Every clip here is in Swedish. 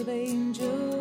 of angels.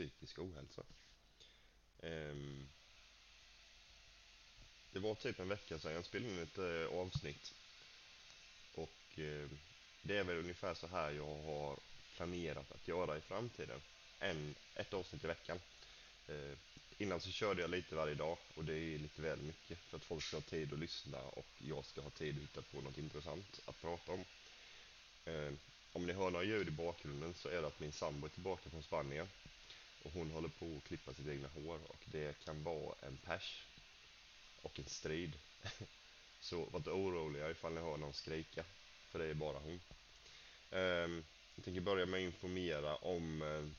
Psykisk ohälsa. Ehm, det var typ en vecka sedan jag spelade in ett eh, avsnitt och ehm, det är väl ungefär så här jag har planerat att göra i framtiden. En, ett avsnitt i veckan. Ehm, innan så körde jag lite varje dag och det är lite väl mycket för att folk ska ha tid att lyssna och jag ska ha tid att hitta på något intressant att prata om. Om ni hör några ljud i bakgrunden så är det att min sambo är tillbaka från Spanien och hon håller på att klippa sitt egna hår och det kan vara en pers och en strid. Så var inte oroliga ifall ni hör någon skrika, för det är bara hon. Ehm, jag tänker börja med att informera om var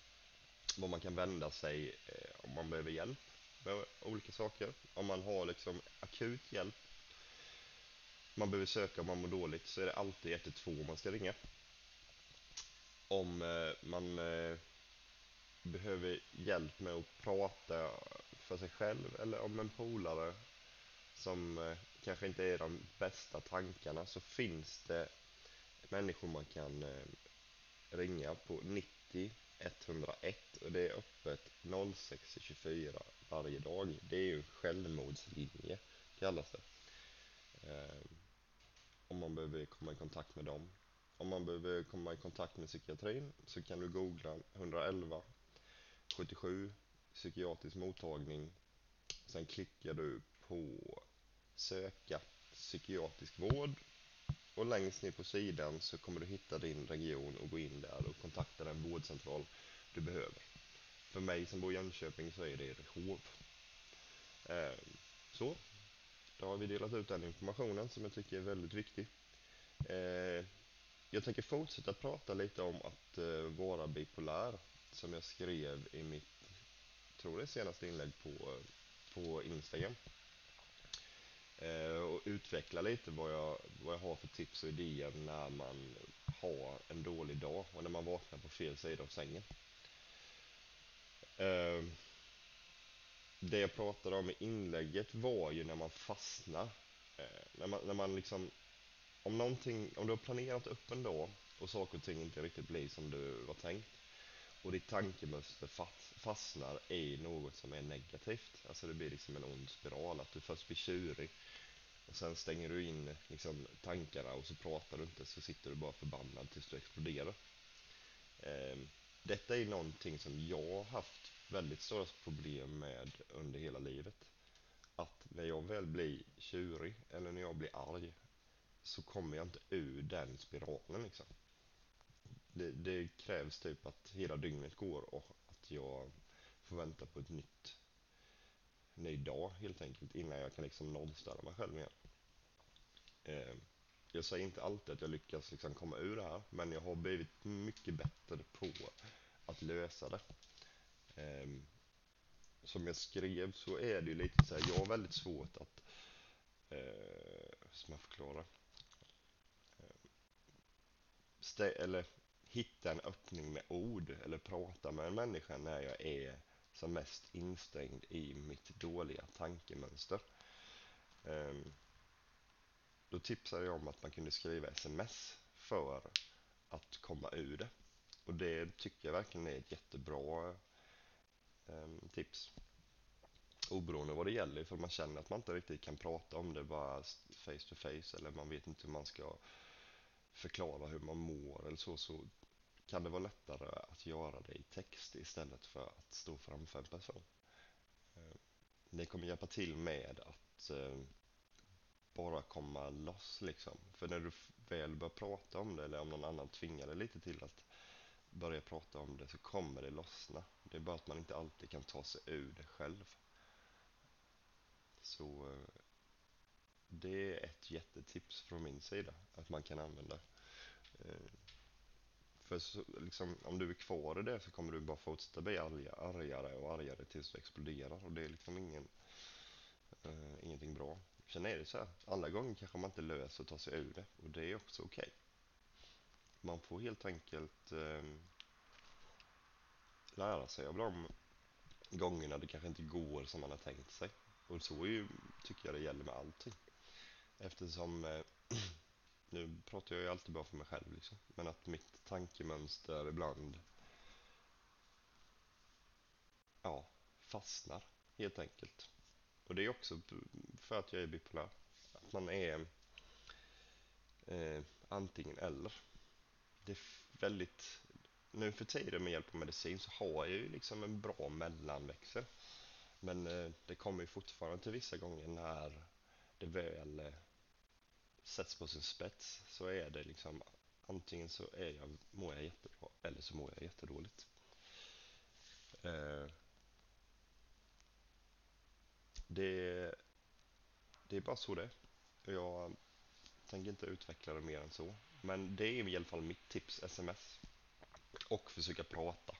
vad man kan vända sig eh, om man behöver hjälp med olika saker. Om man har liksom akut hjälp, man behöver söka om man mår dåligt, så är det alltid 112 man ska ringa om eh, man behöver hjälp med att prata för sig själv eller om en polare som eh, kanske inte är de bästa tankarna så finns det människor man kan eh, ringa på 90 101 och det är öppet 06 24 varje dag. Det är ju en självmordslinje kallas det. Ehm, om man behöver komma i kontakt med dem. Om man behöver komma i kontakt med psykiatrin så kan du googla 111 77 psykiatrisk mottagning. Sen klickar du på söka psykiatrisk vård och längst ner på sidan så kommer du hitta din region och gå in där och kontakta den vårdcentral du behöver. För mig som bor i Jönköping så är det Rehov. Ehm, så, då har vi delat ut den informationen som jag tycker är väldigt viktig. Ehm, jag tänker fortsätta prata lite om att eh, vara bipolär som jag skrev i mitt, tror det senaste inlägg på, på Instagram. Eh, och utveckla lite vad jag, vad jag har för tips och idéer när man har en dålig dag och när man vaknar på fel sida av sängen. Eh, det jag pratade om i inlägget var ju när man fastnar. Eh, när man, när man liksom om någonting, om du har planerat upp en dag och saker och ting inte riktigt blir som du var tänkt och ditt tankemönster fastnar i något som är negativt, alltså det blir liksom en ond spiral, att du först blir tjurig och sen stänger du in liksom tankarna och så pratar du inte så sitter du bara förbannad tills du exploderar. Eh, detta är någonting som jag har haft väldigt stora problem med under hela livet. Att när jag väl blir tjurig eller när jag blir arg så kommer jag inte ur den spiralen liksom. Det, det krävs typ att hela dygnet går och att jag får vänta på ett nytt ny dag helt enkelt innan jag kan liksom nollställa mig själv igen. Eh, jag säger inte alltid att jag lyckas liksom komma ur det här men jag har blivit mycket bättre på att lösa det. Eh, som jag skrev så är det ju lite så här, jag har väldigt svårt att eh, som jag förklarar ehm, stä- eller hitta en öppning med ord eller prata med en människa när jag är som mest instängd i mitt dåliga tankemönster. Ehm, då tipsade jag om att man kunde skriva sms för att komma ur det. Och det tycker jag verkligen är ett jättebra ehm, tips. Oberoende vad det gäller, för man känner att man inte riktigt kan prata om det bara face to face eller man vet inte hur man ska förklara hur man mår eller så, så kan det vara lättare att göra det i text istället för att stå framför en person. Eh, det kommer hjälpa till med att eh, bara komma loss liksom. För när du väl börjar prata om det eller om någon annan tvingar dig lite till att börja prata om det så kommer det lossna. Det är bara att man inte alltid kan ta sig ur det själv. Så eh, det är ett jättetips från min sida att man kan använda. För så, liksom, om du är kvar i det så kommer du bara fortsätta bli arga, argare och argare tills du exploderar och det är liksom ingen, eh, ingenting bra. Sen är det så här, alla gånger kanske man inte löser att ta sig ur det och det är också okej. Okay. Man får helt enkelt eh, lära sig av de gångerna det kanske inte går som man har tänkt sig. Och så är ju, tycker jag det gäller med allting. Eftersom, eh, nu pratar jag ju alltid bara för mig själv liksom, men att mitt tankemönster ibland ja, fastnar helt enkelt. Och det är också för att jag är bipolär. Att man är eh, antingen eller. Det är väldigt nu för tiden med hjälp av medicin så har jag ju liksom en bra mellanväxel. Men eh, det kommer ju fortfarande till vissa gånger när det väl eh, sätts på sin spets så är det liksom antingen så är jag, mår jag jättebra eller så mår jag jättedåligt. Eh, det, det är bara så det är. Jag tänker inte utveckla det mer än så. Men det är i alla fall mitt tips, sms och försöka prata.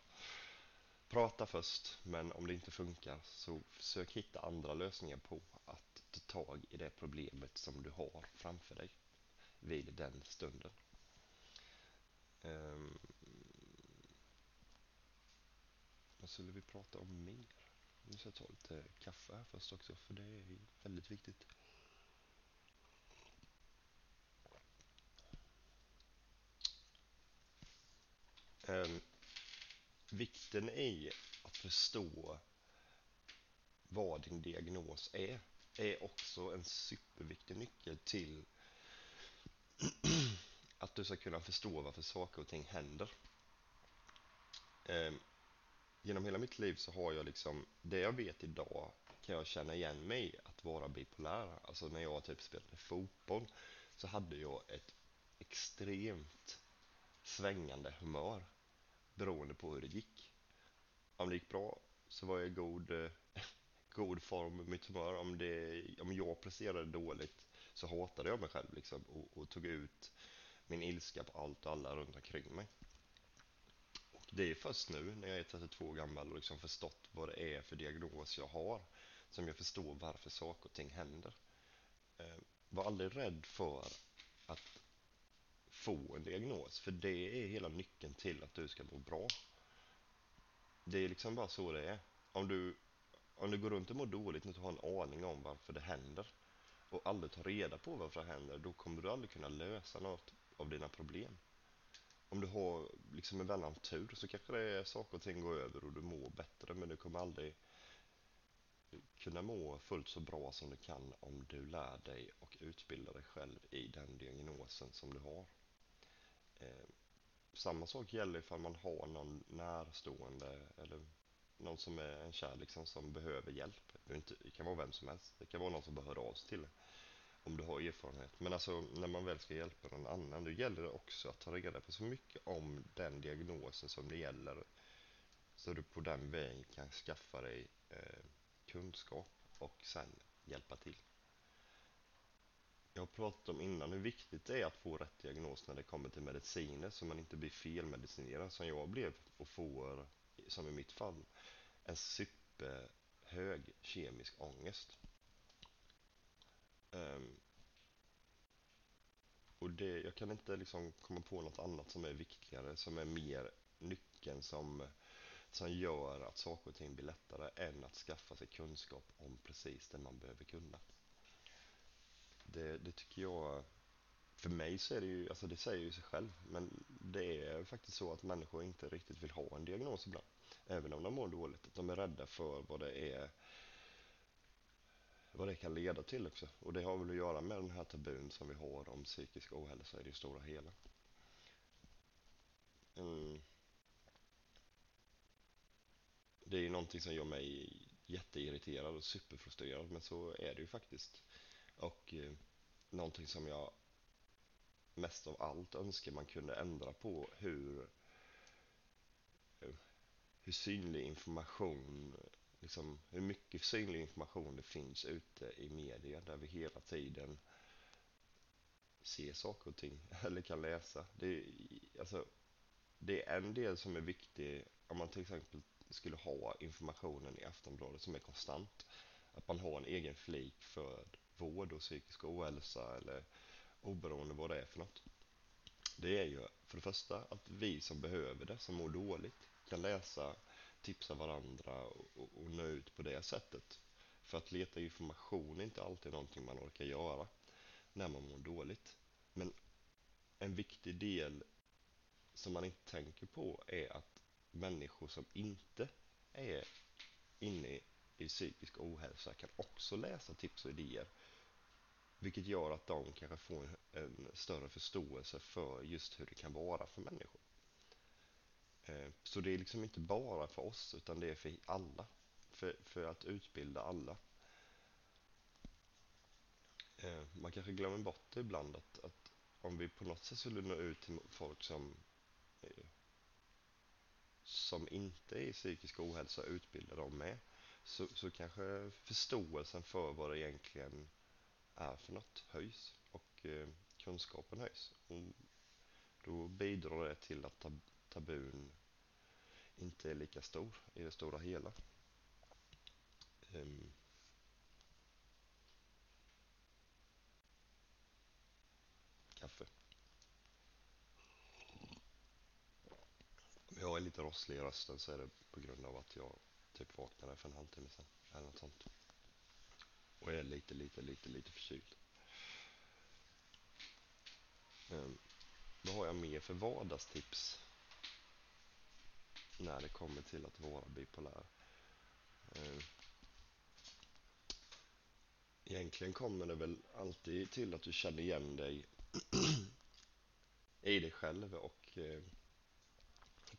Prata först, men om det inte funkar så försök hitta andra lösningar på att tag i det problemet som du har framför dig vid den stunden. Um, vad skulle vi prata om mer? Nu ska jag ta lite kaffe här först också, för det är väldigt viktigt. Um, vikten i att förstå vad din diagnos är, är också en superviktig nyckel till att du ska kunna förstå varför saker och ting händer. Eh, genom hela mitt liv så har jag liksom, det jag vet idag kan jag känna igen mig att vara bipolär. Alltså när jag typ spelade fotboll så hade jag ett extremt svängande humör beroende på hur det gick. Om det gick bra så var jag i god, eh, god form med mitt humör. Om, det, om jag presterade dåligt så hatade jag mig själv liksom, och, och, tog ut min ilska på allt och alla runt omkring mig. Och det är först nu när jag är 32 år gammal och liksom förstått vad det är för diagnos jag har som jag förstår varför saker och ting händer. Eh, var aldrig rädd för att få en diagnos, för det är hela nyckeln till att du ska må bra. Det är liksom bara så det är. Om du, om du går runt och mår dåligt och inte har en aning om varför det händer och aldrig tar reda på varför det händer, då kommer du aldrig kunna lösa något av dina problem. Om du har liksom en väldigt tur så kanske det är saker och ting går över och du mår bättre, men du kommer aldrig kunna må fullt så bra som du kan om du lär dig och utbildar dig själv i den diagnosen som du har. Eh, samma sak gäller ifall man har någon närstående eller någon som är en kär liksom, som behöver hjälp. Det, kan vara vem som helst. Det kan vara någon som behöver av sig till om du har erfarenhet. Men alltså när man väl ska hjälpa någon annan, då gäller det också att ta reda på så mycket om den diagnosen som det gäller. Så du på den vägen kan skaffa dig eh, kunskap och sen hjälpa till jag har pratat om innan hur viktigt det är att få rätt diagnos när det kommer till mediciner så man inte blir felmedicinerad som jag blev och får, som i mitt fall, en superhög kemisk ångest. Um, och det, jag kan inte liksom komma på något annat som är viktigare, som är mer nyckeln som, som gör att saker och ting blir lättare än att skaffa sig kunskap om precis det man behöver kunna. Det, det tycker jag, för mig så är det ju, alltså det säger ju sig själv, men det är faktiskt så att människor inte riktigt vill ha en diagnos ibland. Även om de mår dåligt, att de är rädda för vad det är vad det kan leda till också. Och det har väl att göra med den här tabun som vi har om psykisk ohälsa i det stora hela. Mm. Det är ju någonting som gör mig jätteirriterad och superfrustrerad, men så är det ju faktiskt. Och eh, någonting som jag mest av allt önskar man kunde ändra på hur, hur synlig information, liksom hur mycket synlig information det finns ute i media där vi hela tiden ser saker och ting eller kan läsa. Det, alltså, det är en del som är viktig om man till exempel skulle ha informationen i Aftonbladet som är konstant. Att man har en egen flik för vård och psykisk ohälsa eller oberoende vad det är för något. Det är ju för det första att vi som behöver det, som mår dåligt, kan läsa, tipsa varandra och, och, och nå ut på det sättet. För att leta information är inte alltid någonting man orkar göra när man mår dåligt. Men en viktig del som man inte tänker på är att människor som inte är inne i psykisk ohälsa kan också läsa tips och idéer. Vilket gör att de kanske får en, större förståelse för just hur det kan vara för människor. Eh, så det är liksom inte bara för oss utan det är för alla. För, för att utbilda alla. Eh, man kanske glömmer bort det ibland att, att om vi på något sätt skulle nå ut till folk som eh, som inte är i psykisk ohälsa utbilda dem med så, så kanske förståelsen för vad det egentligen är för något höjs och eh, kunskapen höjs. Och då bidrar det till att ta tabun inte är lika stor i det stora hela. Um, kaffe. Om jag är lite rosslig i rösten så är det på grund av att jag typ vaknade för en halvtimme sedan. Eller något sånt. Och är lite, lite, lite, lite förkyld. Um, vad har jag mer för vardagstips? När det kommer till att vara bipolär. Eh, egentligen kommer det väl alltid till att du känner igen dig i dig själv och eh,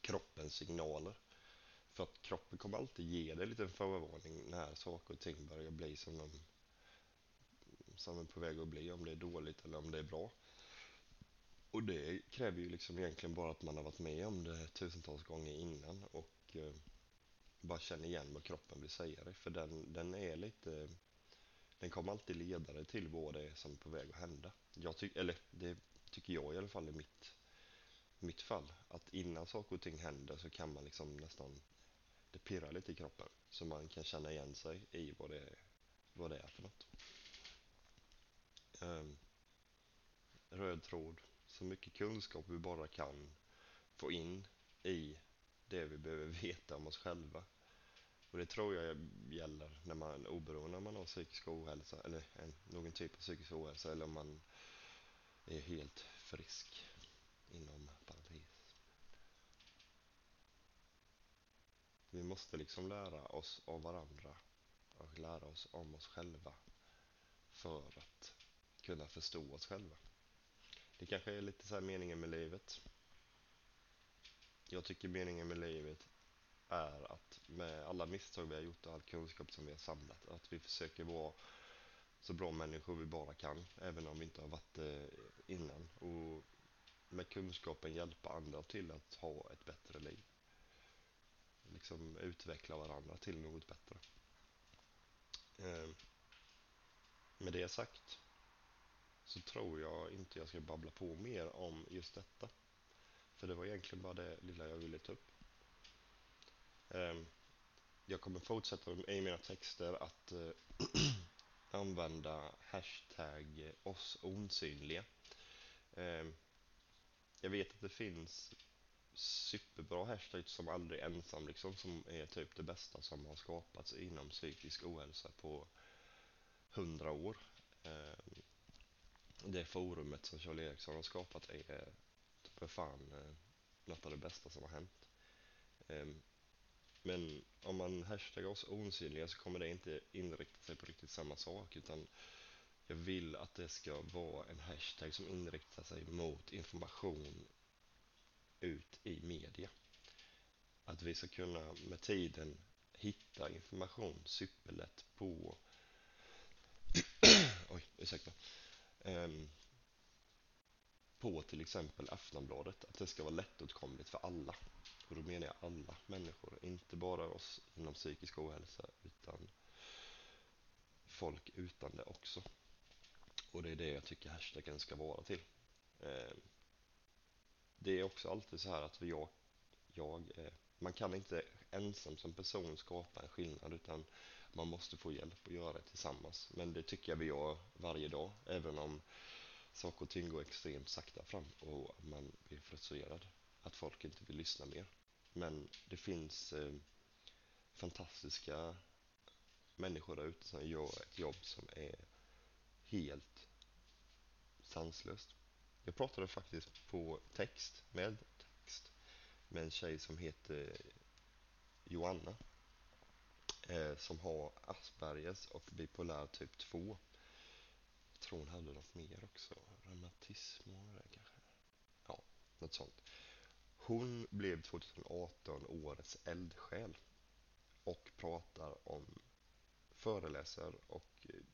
kroppens signaler. För att kroppen kommer alltid ge dig en liten förvarning när saker och ting börjar bli som de som är på väg att bli, om det är dåligt eller om det är bra. Och det kräver ju liksom egentligen bara att man har varit med om det tusentals gånger innan och eh, bara känner igen vad kroppen vill säga dig. För den, den är lite, den kommer alltid leda dig till vad det är som är på väg att hända. Jag tycker, eller det tycker jag i alla fall i mitt, mitt fall, att innan saker och ting händer så kan man liksom nästan, det pirrar lite i kroppen. Så man kan känna igen sig i vad det är, vad det är för något. Um, röd tråd, så mycket kunskap vi bara kan få in i det vi behöver veta om oss själva. Och det tror jag gäller när man oberoende om man har psykisk ohälsa eller en, någon typ av psykisk ohälsa eller om man är helt frisk inom parentes. Vi måste liksom lära oss av varandra och lära oss om oss själva för att kunna förstå oss själva. Det kanske är lite så här meningen med livet. Jag tycker meningen med livet är att med alla misstag vi har gjort och all kunskap som vi har samlat, att vi försöker vara så bra människor vi bara kan, även om vi inte har varit det innan. Och med kunskapen hjälpa andra till att ha ett bättre liv. Liksom utveckla varandra till något bättre. Eh, med det sagt så tror jag inte jag ska babbla på mer om just detta. För det var egentligen bara det lilla jag ville ta upp. Ehm, jag kommer fortsätta i mina texter att eh, använda hashtag oss osynliga. Ehm, jag vet att det finns superbra hashtags som aldrig ensam liksom, som är typ det bästa som har skapats inom psykisk ohälsa på hundra år. Ehm, det forumet som Charlie Eriksson har skapat är eh, för fan eh, något av det bästa som har hänt. Ehm, men om man hashtaggar oss osynliga så kommer det inte inrikta sig på riktigt samma sak utan jag vill att det ska vara en hashtag som inriktar sig mot information ut i media. Att vi ska kunna med tiden hitta information superlätt på oj, ursäkta Ehm, på till exempel Aftonbladet att det ska vara lättåtkomligt för alla och då menar jag alla människor, inte bara oss inom psykisk ohälsa utan folk utan det också. Och det är det jag tycker hashtaggen ska vara till. Ehm, det är också alltid så här att jag, jag eh, man kan inte ensam som person skapa en skillnad utan man måste få hjälp att göra det tillsammans. Men det tycker jag vi gör varje dag, även om saker och ting går extremt sakta fram och man blir frustrerad att folk inte vill lyssna mer. Men det finns eh, fantastiska människor där ute som gör ett jobb som är helt sanslöst. Jag pratade faktiskt på text, med text, med en tjej som heter Joanna eh, som har Aspergers och bipolär typ 2. Jag tror hon hade något mer också, reumatism kanske. Ja, något sånt. Hon blev 2018 årets eldsjäl och pratar om, föreläser och eh,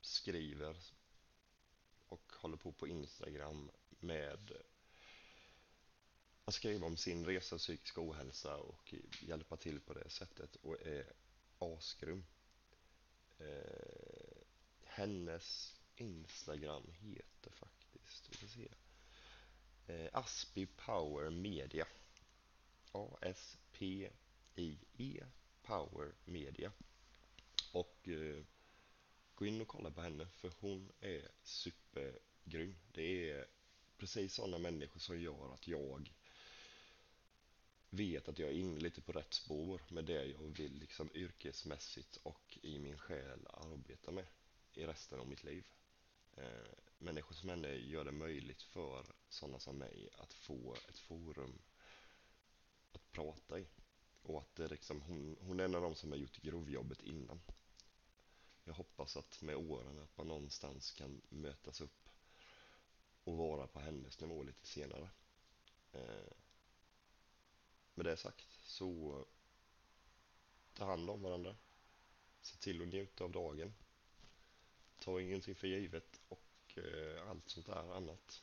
skriver och håller på på Instagram med att skriva om sin resa och psykisk ohälsa och hjälpa till på det sättet och är asgrym. Eh, hennes Instagram heter faktiskt, vi ska se, eh, Aspi Power Media. A-S-P-I-E Power Media. Och eh, gå in och kolla på henne för hon är supergrym. Det är precis sådana människor som gör att jag vet att jag är inne lite på rätt spår med det jag vill liksom yrkesmässigt och i min själ arbeta med i resten av mitt liv. Eh, människor som henne gör det möjligt för sådana som mig att få ett forum att prata i. Och att det liksom, hon, hon är en av de som har gjort grovjobbet innan. Jag hoppas att med åren att man någonstans kan mötas upp och vara på hennes nivå lite senare. Eh, med det sagt så eh, ta hand om varandra. Se till att njuta av dagen. Ta ingenting för givet och eh, allt sånt där annat.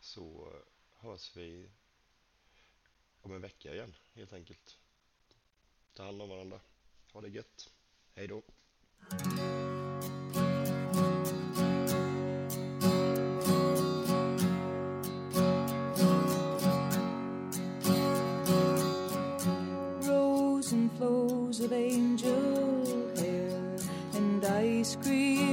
Så eh, hörs vi om en vecka igen helt enkelt. Ta hand om varandra. Ha det gött. Hej då. Flows of angel hair and ice cream